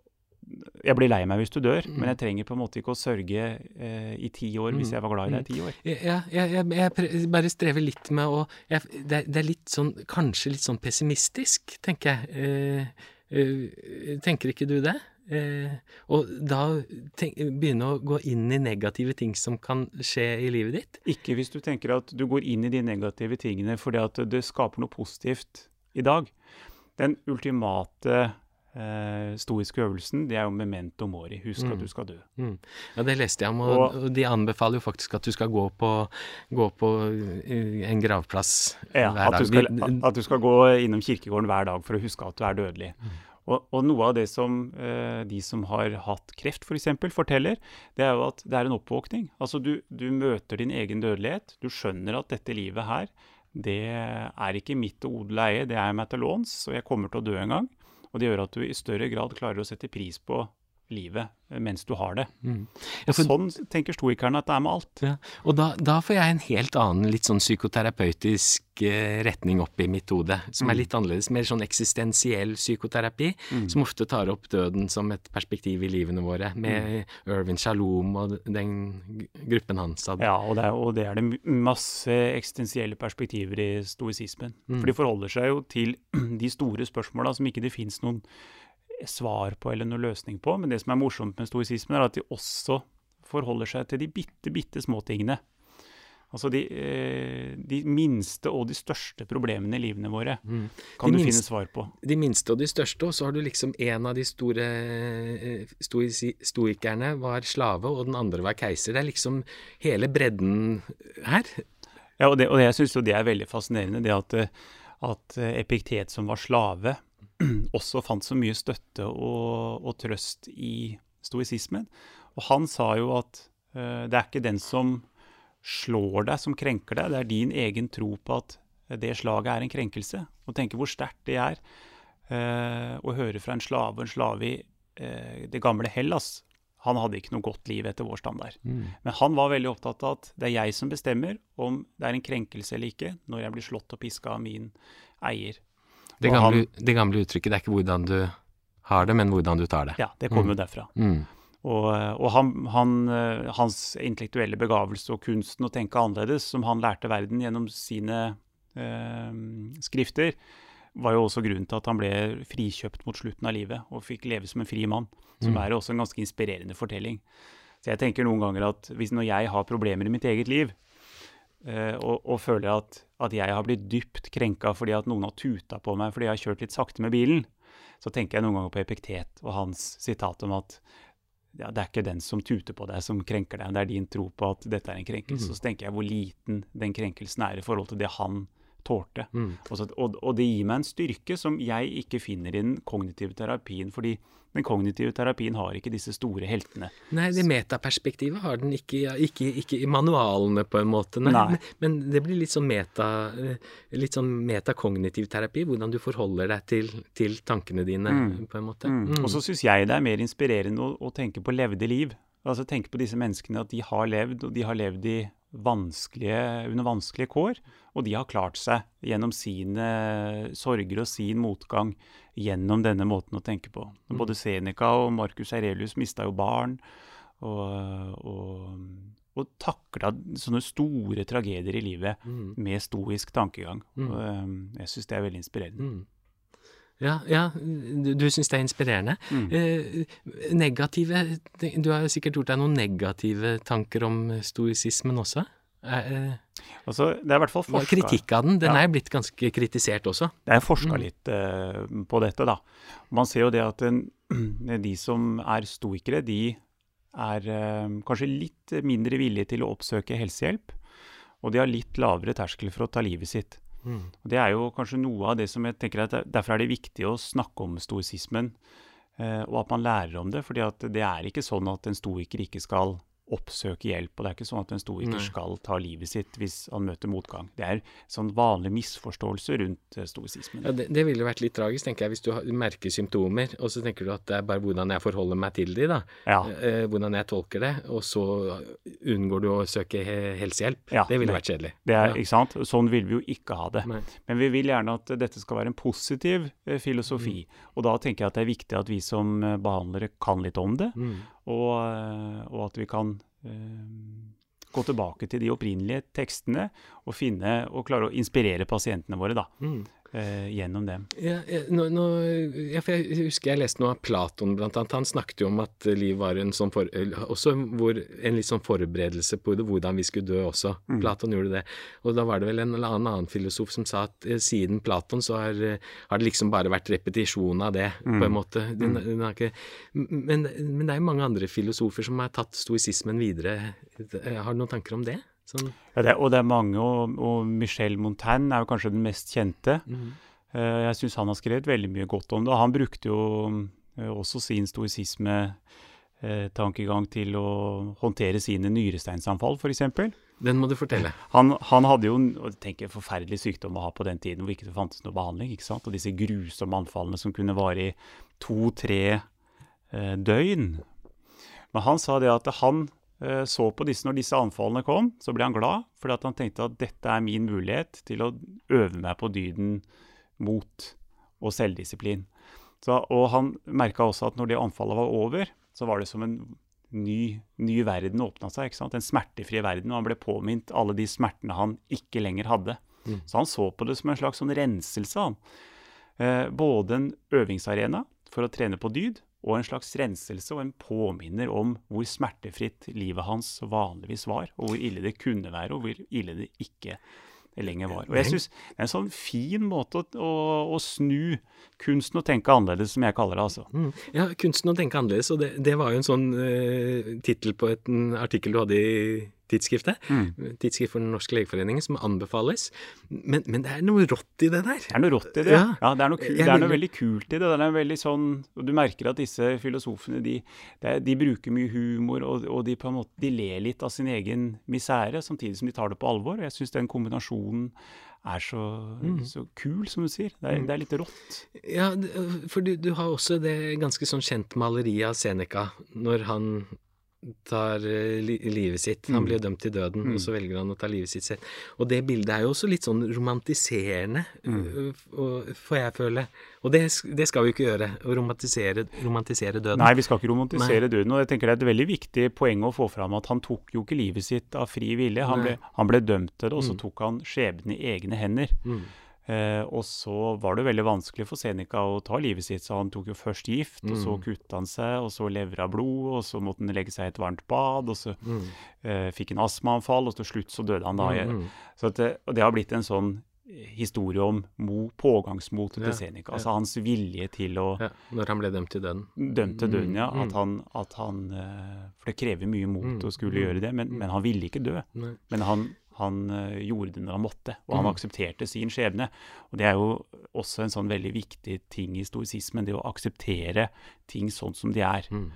jeg blir lei meg hvis du dør, mm. men jeg trenger på en måte ikke å sørge eh, i ti år hvis mm. jeg var glad i deg i ti år. Ja, jeg, jeg, jeg, bare strever litt med å det, det, er litt sånn, kanskje litt sånn pessimistisk, tenker jeg. Eh, eh, tenker ikke du det? Eh, og da tenk, begynne å gå inn i negative ting som kan skje i livet ditt? Ikke hvis du tenker at du går inn i de negative tingene fordi at det skaper noe positivt i dag. Den ultimate eh, stoiske øvelsen, det er jo memento mori. Husk mm. at du skal dø. Mm. Ja, det leste jeg om, og, og, de anbefaler jo faktisk at du skal gå på, gå på eh, en gravplass ja, hver dag. At du, skal, at du, skal, gå innom kirkegården hver dag for å huske at du er dødelig. Mm. Og, og, noe av det som uh, de som har hatt kreft f.eks. For forteller, det er jo at det er en oppvåkning. Altså du, du møter din egen dødelighet. Du skjønner at dette livet her, det er ikke mitt å odle eie, det er meg til låns, og jeg kommer til å dø en gang. Og det gjør at du i større grad klarer å sette pris på livet mens du har det. Mm. Ja, for, sånn tenker stoikerne at det er med alt. Ja. Og da, da, får jeg en helt annen, litt sånn psykoterapeutisk eh, retning opp i mitt hode, som mm. er litt annerledes. Mer sånn eksistensiell psykoterapi, mm. som ofte tar opp døden som et perspektiv i livene våre, med. Irvin Shalom og den gruppen hans. Ja, og det, er, og det er det masse eksistensielle perspektiver i stoisismen. Mm. For de forholder seg jo til [clears throat] de store spørsmåla som ikke det fins noen svar på eller noen løsning på. Men det som er morsomt med stoisismen, er at de også forholder seg til de bitte, bitte små tingene. Altså de, eh, de, minste og de største problemene i livene våre mm. kan de du minst, finne svar på. De minste og de største, og så har du liksom en av de store eh, stoikerne var slave, og den andre var keiser. Det er liksom hele bredden her. Ja, og, det, og jeg syns jo det er veldig fascinerende, det at, at Epiktet, som var slave, [clears throat] også fant så mye støtte og, og trøst i stoisismen. Og han sa jo at uh, det er ikke den som slår deg, som krenker deg, det er din egen tro på at det slaget er en krenkelse. Og tenke hvor sterkt det er uh, å høre fra en slave og en slave i uh, det gamle Hellas. Han hadde ikke noe godt liv etter vår standard. Mm. Men han var veldig opptatt av at det er jeg som bestemmer om det er en krenkelse eller ikke, når jeg blir slått og piska av min eier. Det gamle, han, det gamle, uttrykket det er ikke hvordan du har det, men hvordan du tar det. Ja, det kommer jo mm. derfra. Mm. Og, og han, han, hans intellektuelle begavelse og kunsten å tenke annerledes, som han lærte verden gjennom sine eh, skrifter, var jo også grunnen til at han ble frikjøpt mot slutten av livet og fikk leve som en fri mann. Som mm. er også en ganske inspirerende fortelling. Så jeg tenker noen ganger at hvis når jeg har problemer i mitt eget liv, eh, og, og, føler at, at, jeg har blitt dypt krenka fordi at noen har tuta på meg fordi jeg har kjørt litt sakte med bilen, så tenker jeg noen ganger på Epiktet og hans sitat om at ja, det er ikke den som tuter på deg, som krenker deg. Det er din tro på at dette er en krenkelse. Mm. Så tenker jeg hvor liten den krenkelsen er i forhold til det han tålte. Mm. Og, og, og, det gir meg en styrke som jeg ikke finner i den kognitive terapien. fordi den kognitive terapien har ikke disse store heltene. Nei, det metaperspektivet har den ikke, ja, ikke, ikke, i manualene, på en måte. Nei, Nei. Men, men, det blir litt sånn, meta, litt sånn metakognitiv terapi, hvordan du forholder deg til, til tankene dine, mm. på en måte. Mm. Mm. Og så syns jeg det er mer inspirerende å, å tenke på levde liv. Altså tenke på disse menneskene, at de har levd, og de har levd i vanskelige, under vanskelige kår. Og de har klart seg gjennom sine sorger og sin motgang gjennom denne måten å tenke på. Mm. Både Seneca og Marcus Aurelius mista jo barn. Og, og, og takla sånne store tragedier i livet mm. med stoisk tankegang. Mm. Og, um, jeg syns det er veldig inspirerende. Mm. Ja, ja, du, du syns det er inspirerende. Mm. Eh, negative Du har sikkert gjort deg noen negative tanker om stoisismen også? Eh, altså, det er i hvert fall forska Kritikk av den. Den ja. er blitt ganske kritisert også. Det er forska mm. litt eh, på dette, da. Man ser jo det at en, [clears throat] de som er stoikere, de er eh, kanskje litt mindre villige til å oppsøke helsehjelp. Og de har litt lavere terskel for å ta livet sitt. Mm. Det er jo kanskje noe av det som jeg tenker at Derfor er det viktig å snakke om stoisismen, eh, og at man lærer om det. fordi det er ikke sånn at en stoiker ikke skal oppsøke hjelp. Og det er ikke sånn at en stoiker skal ta livet sitt hvis han møter motgang. Det er sånn vanlig misforståelse rundt uh, stoisismen. Ja, det, det, ville vært litt tragisk, tenker jeg, hvis du merker symptomer, og så tenker du at det er bare hvordan jeg forholder meg til de, da. Ja. Eh, hvordan jeg tolker det, og så unngår du å søke helsehjelp. Ja, det ville det, vært kjedelig. Det er, ikke sant? Sånn vil vi jo ikke ha det. Nei. Men vi vil gjerne at dette skal være en positiv eh, filosofi. Mm. Og da tenker jeg at det er viktig at vi som uh, behandlere kan litt om det. Mm og, eh, og at vi kan eh, gå tilbake til de opprinnelige tekstene og finne og klare å inspirere pasientene våre. da. Mm eh, gjennom det. Ja, nå, nå, ja, jeg husker jeg leste noe av Platon, blant annet. Han snakket jo om at liv var en sånn for, også hvor, en litt sånn forberedelse på det, hvordan vi skulle dø også. Mm. Platon gjorde det. Og da var det vel en eller annen, annen filosof som sa at eh, siden Platon så har, har, det liksom bare vært repetisjon av det, mm. på en måte. Den, mm. den ikke, men, men, det er jo mange andre filosofer som har tatt stoisismen videre. Har du noen tanker om det? Sånn. Ja, det, og det er mange, og, og, Michel Montaigne er jo kanskje den mest kjente. Mm. Jeg syns han har skrevet veldig mye godt om det. og Han brukte jo uh, også sin stoisisme-tankegang uh, til å håndtere sine nyresteinsanfall, f.eks. Den må du fortelle. Han, han hadde jo tenk, en forferdelig sykdom å ha på den tiden hvor ikke det fantes noe behandling. ikke sant? Og disse grusomme anfallene som kunne vare i to-tre døgn. Men han sa det at han Eh, så på disse når disse anfallene kom, så ble han glad, fordi han tenkte at dette er min mulighet til å øve meg på dyden mot og selvdisiplin. Så, og han merka også at når det anfallet var over, så var det som en ny, ny verden åpna seg. ikke sant? En smertefri verden. Og han ble påminnet alle de smertene han ikke lenger hadde. Mm. Så han så på det som en slags sånn renselse. han. Eh, både en øvingsarena for å trene på dyd, og en slags renselse og en påminner om hvor smertefritt livet hans vanligvis var, og hvor ille det kunne være, og hvor ille det ikke lenger var. Og jeg synes det er en sånn fin måte å, å, å, snu kunsten å tenke annerledes, som jeg kaller det. altså. Mm. Ja, kunsten å tenke annerledes, og det, det var jo en sånn uh, tittel på et, en artikkel du hadde i tidsskriftet. Mm. Tidsskrift for Den norske legeforening, som anbefales. Men, men det er noe rått i det der. Det er noe rått i det. Ja. Ja, det er noe, kul, det er noe veldig kult i det. det er veldig sånn, og Du merker at disse filosofene de, de bruker mye humor, og, og de, på en måte, de ler litt av sin egen misere, samtidig som de tar det på alvor. Jeg syns den kombinasjonen er så, Mm. så kul, som du sier. Det er, det er litt rått. Ja, for du, du har også det ganske sånn kjent maleriet av Seneca når han tar eh, livet sitt. Han Mm. blir dømt til døden, Mm. og så velger han å ta livet sitt selv. Og det bildet er jo også litt sånn romantiserende, Mm. ø, f- og- får jeg føle. Og det, det skal vi jo ikke gjøre, å romantisere, romantisere døden. Nei, vi skal ikke romantisere Nei. døden. og jeg tenker Det er et veldig viktig poeng å få fram at han tok jo ikke livet sitt av fri vilje. Han ble, han ble dømt til det, og så Mm. tok han skjebnen i egne hender. Mm. Eh, og så var det veldig vanskelig for Seneca å ta livet sitt, så han tok jo først gift, og så Mm. kutta han seg, og så levra blod, og så måtte han legge seg i et varmt bad, og så Mm. eh, fikk han astmaanfall, og til slutt så døde han da. Mm, mm. Så det, og det har blitt en sånn historie om mo, pågangsmotet Ja, til Seneca, altså ja. hans vilje til å Ja, når han ble dømt til døden. dømt til døden, ja. Mm, At han, at han eh, For det krever mye mot Mm, å skulle mm, gjøre det, men, mm. men han ville ikke dø. Nei. Men han, han eh, gjorde det når han måtte, og han Mm. aksepterte sin skjebne. Og det er jo også en sånn veldig viktig ting i stoisismen, det å akseptere ting sånn som de er. Mm.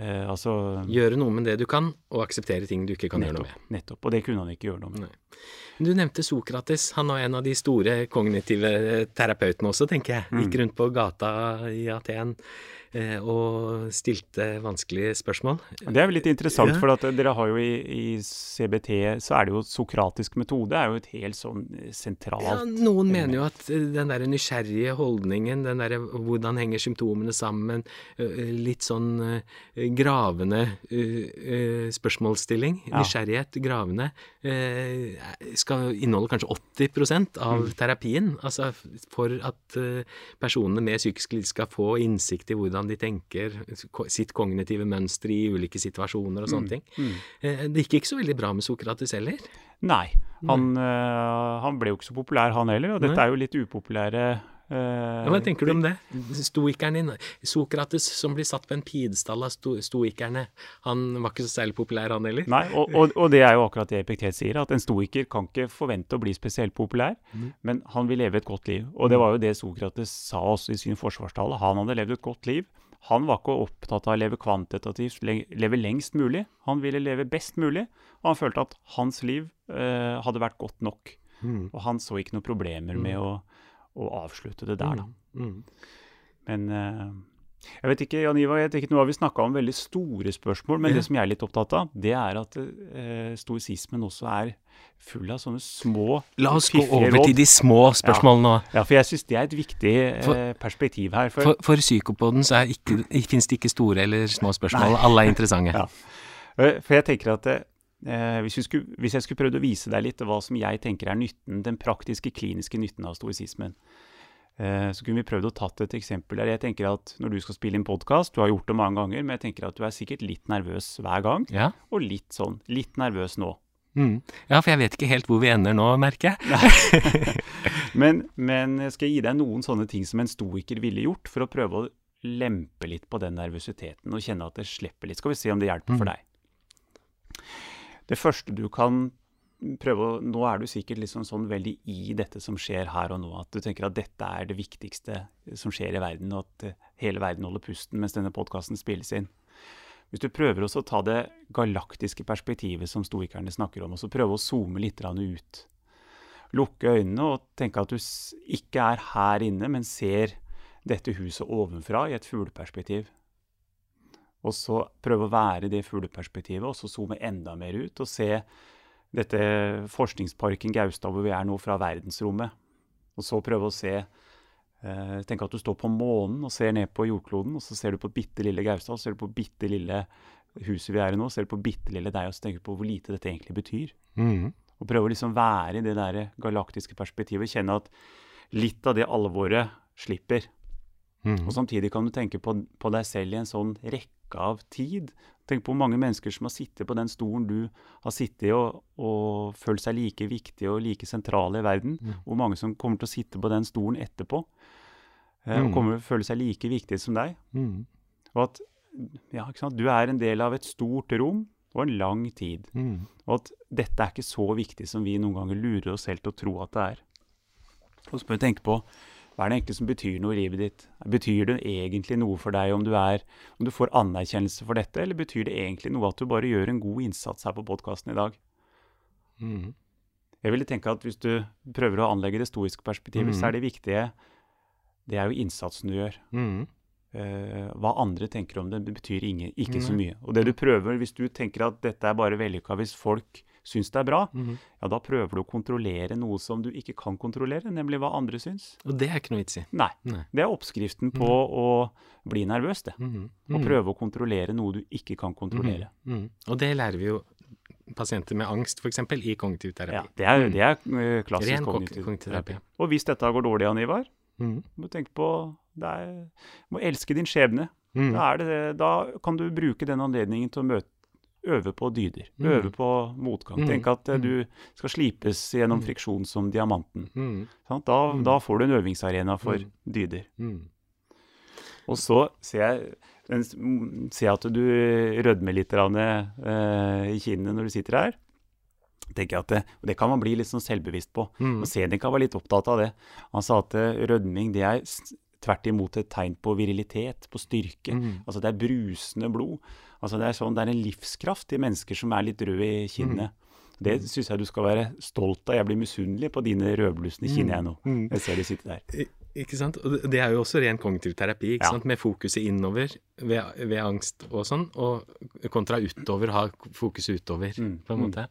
Eh, altså Gjøre noe med det du kan, og akseptere ting du ikke kan gjøre noe med. nettopp. Og det kunne han ikke gjøre noe med. Nei. Du nevnte Sokrates. Han var en av de store kognitive terapeutene også, tenker jeg. Mm. Gikk rundt på gata i Aten og stilte vanskelige spørsmål. Det er jo litt interessant, Ja. for at dere har jo i, i CBT så er det jo sokratisk metode er jo et helt sånn eh, sentralt Ja, noen mener jo at eh, den der nysgjerrige holdningen, den der hvordan henger symptomene sammen, eh, litt sånn eh, gravende eh, eh, spørsmålsstilling, Ja. nysgjerrighet, gravende, eh, skal inneholde kanskje 80 av Mm. terapien. Altså for at eh, personene med psykisk lidelse skal få innsikt i hvordan de tenker, sitt kognitive mønster i ulike situasjoner og sånne ting. Mm. Eh, Det gikk ikke så veldig bra med Sokrates heller. Nei. Han, eh, han ble jo ikke så populær, han heller. Og dette Nei. er jo litt upopulære Ja, Hva tenker du om det? Stoikeren din, Sokrates som blir satt på en pidestall av sto stoikerne, han var ikke så særlig populær, han heller? Nei, og, og, og det er jo akkurat det Epiktet sier, at en stoiker kan ikke forvente å bli spesielt populær, Mm. men han vil leve et godt liv. Og det var jo det Sokrates sa også i sin forsvarstale. Han hadde levd et godt liv. Han var ikke opptatt av å leve kvantitativt, leve lengst mulig. Han ville leve best mulig, og han følte at hans liv eh, hadde vært godt nok. Mm. Og han så ikke noen problemer med å, å avslutte det der, da. Mm. Men eh, jeg vet ikke, Jan Ivar, jeg tenker, nå har vi snakka om veldig store spørsmål, men Ja. det som jeg er litt opptatt av, det er at eh, stoisismen også er full av sånne små, La oss gå over råd. til de små spørsmålene nå. Ja, for jeg syns det er et viktig eh, For- perspektiv her. For, For, for psykopoden så fins det ikke store eller små spørsmål, alle er interessante. [laughs] Ja. eh, for jeg tenker at eh, hvis, skulle, hvis jeg skulle prøvd å vise deg litt hva som jeg tenker er nytten, den praktiske, kliniske nytten av stoisismen, eh, så kunne vi prøvd å tatt et eksempel der. Jeg tenker at Når du skal spille inn podkast, du har gjort det mange ganger, men jeg tenker at du er sikkert litt nervøs hver gang. Ja. og litt sånn, litt nervøs nå. Mm. ja, for jeg vet ikke helt hvor vi ender nå, merker jeg. [laughs] Men, men jeg skal gi deg noen sånne ting som en stoiker ville gjort, for å prøve å lempe litt på den nervøsiteten og kjenne at det slipper litt. Skal vi se om det hjelper for Mm. deg. Det første du kan prøve å Nå er du sikkert liksom sånn veldig i dette som skjer her og nå, at du tenker at dette er det viktigste som skjer i verden, og at eh, hele verden holder pusten mens denne podkasten spilles inn. Hvis du prøver også å ta det galaktiske perspektivet som stoikerne snakker om, og så prøve å zoome litt ut. Lukke øynene og tenke at du ikke er her inne, men ser dette huset ovenfra i et fugleperspektiv. Og så prøve å være i det fugleperspektivet, og så zoome enda mer ut og se dette forskningsparken Gaustad hvor vi er nå, fra verdensrommet. Og så prøve å se eh, Tenk at du står på månen og ser ned på jordkloden, og så ser du på bitte lille Gaustad, og så ser du på bitte lille huset vi er i nå, ser du på bitte lille deg, og så tenker du på hvor lite dette egentlig betyr. Mm. Og prøve å liksom være i det der galaktiske perspektivet, kjenne at litt av det alvoret slipper. Mm. Og samtidig kan du tenke på, på deg selv i en sånn rekke av tid. Tenk på hvor mange mennesker som har sittet på den stolen du har sittet i og, og følt seg like viktige og like sentrale i verden. Mm. Hvor mange som kommer til å sitte på den stolen etterpå eh, Mm. og kommer til å føle seg like viktige som deg. Mm. Og at ja, du er en del av et stort rom og en lang tid. Mm. Og at dette er ikke så viktig som vi noen ganger lurer oss selv til å tro at det er. Og så bør vi tenke på hva er det egentlig som betyr noe i livet ditt? Betyr det egentlig noe for deg om du, er, om du får anerkjennelse for dette, eller betyr det egentlig noe at du bare gjør en god innsats her på podkasten i dag? Mm. Jeg ville tenke at hvis du prøver å anlegge det stoiske perspektivet, Mm. så er det viktige det er jo innsatsen du gjør. Mm. Uh, hva andre tenker om det, det betyr ingen, ikke så mye. Og det du prøver, hvis du tenker at dette er bare vellykka hvis folk syns det er bra, Mhm. ja, da prøver du å kontrollere noe som du ikke kan kontrollere, nemlig hva andre syns. Og det er ikke noe vits i. Nei. Nei. Det er oppskriften på å bli nervøs, det. Mhm. Å Mhm. prøve å kontrollere noe du ikke kan kontrollere. Mhm. Og det lærer vi jo pasienter med angst, f.eks., i kognitiv terapi. Ja, det er, det er eh, klassisk Ren kognitiv kognitiv terapi. Og hvis dette går dårlig, Jan Ivar, Mhm. må du tenke på det er, må elske din skjebne. Mhm. Da, er det, det- da kan du bruke den anledningen til å møte, øve på dyder. Mm. Øve på motgang. Mm. Tenk at eh, Mm. du skal slipes gjennom Mm. friksjon som diamanten. Sant? Da, Mm. da får du en øvingsarena for Mm. dyder. Og så ser jeg, ser jeg at du rødmer litt eh, i kinnene når du sitter her. tenker jeg at det, og det kan man bli litt sånn selvbevisst på. Og Seneca var litt opptatt av det. Han sa at eh, rødming det er tvert imot et tegn på virilitet, på styrke. Mm. Altså det er brusende blod. Altså det er sånn, det er en livskraft i mennesker som er litt røde i kinnet. Det syns jeg du skal være stolt av. Jeg blir misunnelig på dine rødblusne kinn jeg nå. Mhm. Jeg ser de sitter der. Ikke sant? Og det- er jo også ren kognitiv terapi, ikke Ja. sant? med fokuset innover ved, ved angst og sånn, og kontra utover, ha fokuset utover, Mm, på en mm. måte.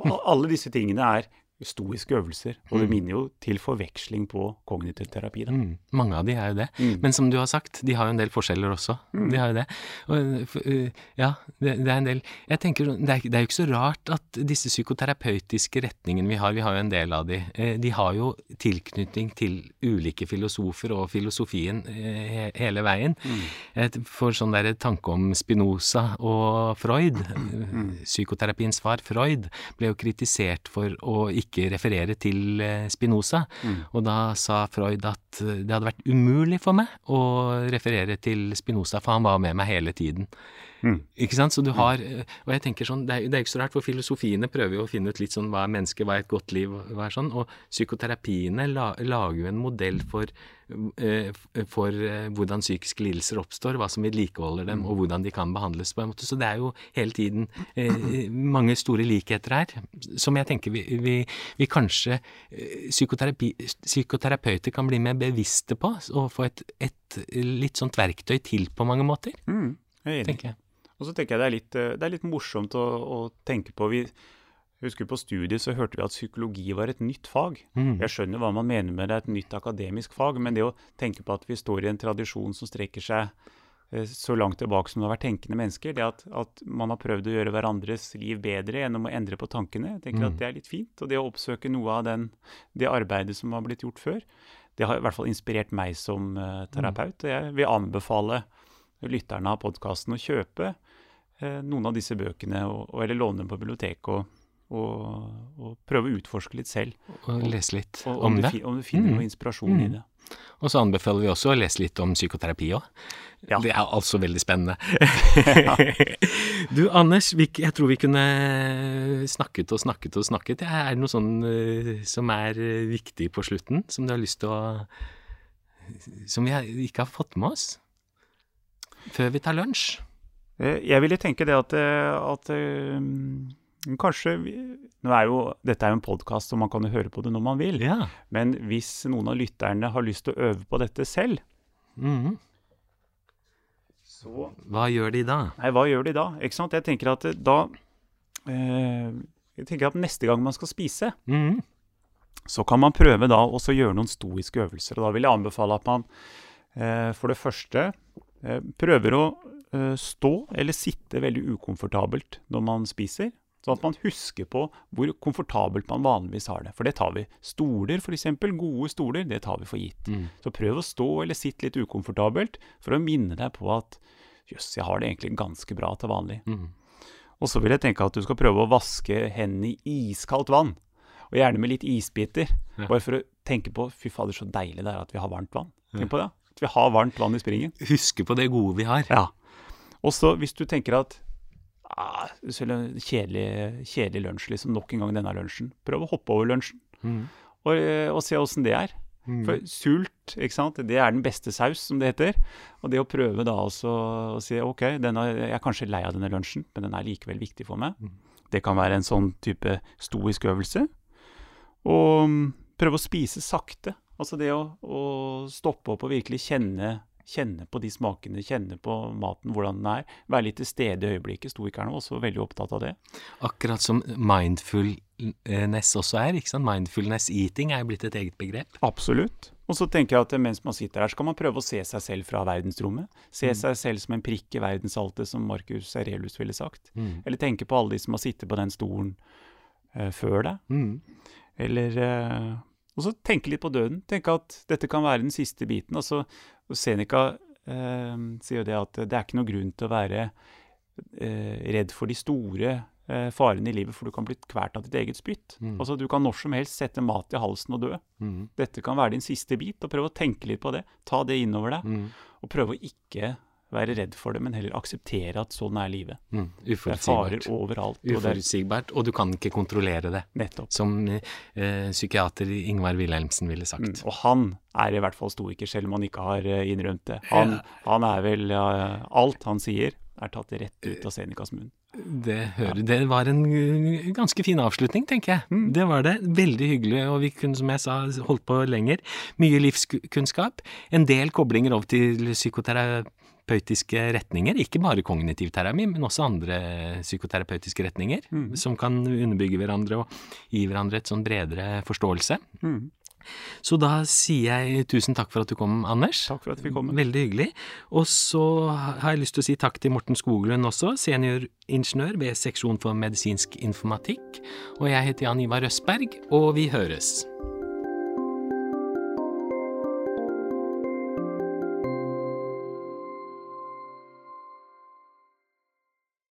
Og alle disse tingene er stoiske øvelser, og det Mm. minner jo til forveksling på kognitiv terapi. Da. Mm. Mange av de er jo det. Mm. Men som du har sagt, de har jo en del forskjeller også. Mm. De har jo det. Og, ja, det, det er en del Jeg tenker, sånn, det er, det er jo ikke så rart at disse psykoterapeutiske retningene vi har, vi har jo en del av de, eh, de har jo tilknytning til ulike filosofer og filosofien eh, he- hele veien. Mm. Jeg får sånn der tanke om Spinoza og Freud. Mm. Psykoterapiens far, Freud, ble jo kritisert for å ikke referere til eh, Spinoza. Mm. Og da sa Freud at eh, det hadde vært umulig for meg å referere til Spinoza, for han var med meg hele tiden. Mm. Ikke sant? Så du har eh, Og jeg tenker sånn, det er, det er ikke så rart, for filosofiene prøver jo å finne ut litt sånn hva er mennesket, hva er et godt liv, hva er sånn. Og psykoterapiene la, lager jo en modell for, eh, for hvordan psykiske lidelser oppstår, hva som vedlikeholder dem, og hvordan de kan behandles på en måte. Så det er jo hele tiden mange store likheter her, som jeg tenker vi, vi, vi kanskje psykoterapi, psykoterapeuter kan bli mer bevisste på, og få et, et litt sånt verktøy til på mange måter, Mm. Jeg er enig. Og så tenker jeg det er litt, eh, det er litt morsomt å, å tenke på. Vi husker på studiet så hørte vi at psykologi var et nytt fag. Mm. Jeg skjønner hva man mener med det er et nytt akademisk fag, men det å tenke på at vi står i en tradisjon som strekker seg eh, så langt tilbake som det har vært tenkende mennesker, det at, at man har prøvd å gjøre hverandres liv bedre gjennom å endre på tankene, jeg tenker Mm. at det er litt fint. Og det å oppsøke noe av den, det arbeidet som har blitt gjort før, det har i hvert fall inspirert meg som eh, terapeut. og Jeg vil anbefale lytterne av podkasten å kjøpe eh, noen av disse bøkene, og, eller låne dem på biblioteket. og og, og prøve å utforske litt selv, Og lese litt om du, det. om du finner Mm. noe inspirasjon i Mm. det. Og så anbefaler vi også å lese litt om psykoterapi òg. Ja. Det er altså veldig spennende. [laughs] du Anders, jeg tror vi kunne snakket og snakket og snakket. Er det noe sånn eh, som er eh, viktig på slutten, som du har lyst til å Som vi ikke har fått med oss? Før vi tar lunsj? Eh, Jeg ville tenke det at, at kanskje vi, er jo, Dette er jo en podkast, og man kan jo høre på det når man vil. Ja. Men hvis noen av lytterne har lyst til å øve på dette selv, Mhm. så Hva gjør de da? Nei, hva gjør de da? Ikke sant? Jeg tenker at eh, da eh, Jeg tenker at neste gang man skal spise, Mhm. så kan man prøve da også gjøre noen stoiske øvelser. Og da vil jeg anbefale at man eh, for det første eh, prøver å eh, stå eller sitte veldig ukomfortabelt når man spiser. Sånn at man husker på hvor komfortabelt man vanligvis har det. For det tar vi. Stoler, f.eks. Gode stoler, det tar vi for gitt. Mm. Så prøv å stå eller sitte litt ukomfortabelt for å minne deg på at jøss, jeg har det egentlig ganske bra til vanlig. Mm. Og så vil jeg tenke at du skal prøve å vaske hendene i iskaldt vann. Og gjerne med litt isbiter. Ja. Bare for å tenke på fy fader, så deilig det er at vi har varmt vann. Tenk på det. At vi har varmt vann i springen. Huske på det gode vi har. Ja. Og så hvis du tenker at ah, kjedelig, kjedelig lunsj, liksom. Nok en gang denne lunsjen. Prøv å hoppe over lunsjen, og, eh, og se åssen det er. For sult, ikke sant, det er den beste saus, som det heter. Og det å prøve da også å si OK, denne, jeg er kanskje lei av denne lunsjen, men den er likevel viktig for meg. Det kan være en sånn type stoisk øvelse. Og mm, prøve å spise sakte. Altså det å, å stoppe opp og virkelig kjenne, kjenne på de smakene, kjenne på maten, hvordan den er. Være litt til stede i øyeblikket. Stoikerne var også veldig opptatt av det. Akkurat som mindfulness også er. ikke sant? Mindfulness eating er jo blitt et eget begrep. Absolutt. Og så tenker jeg at mens man sitter her, så kan man prøve å se seg selv fra verdensrommet. Se seg selv som en prikk i verdensaltet, som Marcus Aurelius ville sagt. Eller tenke på alle de som har sittet på den stolen uh, før deg. Mm. Eller eh, Og så tenke litt på døden. Tenke at dette kan være den siste biten. Og Seneca eh, sier jo det at det er ikke noen grunn til å være eh, redd for de store eh, farene i livet, for du kan bli kvalt av ditt eget spytt. Mm. Altså, du kan når som helst sette mat i halsen og dø. Mm. Dette kan være din siste bit, og prøve å tenke litt på det. Ta det innover deg, Mm. og prøve å ikke være redd for det, men heller akseptere at sånn er livet. Mm. Det er farer overalt. Er Uforutsigbart, og du kan ikke kontrollere det. nettopp. Som eh, psykiater Ingvar Wilhelmsen ville Mm. sagt. Og han er i hvert fall stoiker, selv om han ikke har eh, innrømt det. Han, han er vel ja, Alt han sier, er tatt rett ut av Senecas munn. Det, hører, det var en uh, ganske fin avslutning, tenker jeg. Det var det. Veldig hyggelig, og vi kunne, som jeg sa, holdt på lenger. Mye livskunnskap. En del koblinger over til psykoterapeutiske retninger. Ikke bare kognitiv terapi, men også andre psykoterapeutiske retninger. Som kan underbygge hverandre og gi hverandre et sånn bredere forståelse. Mm. Så da sier jeg tusen takk for at du kom, Anders. Takk for at vi kom. Veldig hyggelig. Og så har jeg lyst til å si takk til Morten Skoglund også, senioringeniør ved seksjon for medisinsk informatikk. Og jeg heter Jan Ivar Røsberg, og vi høres.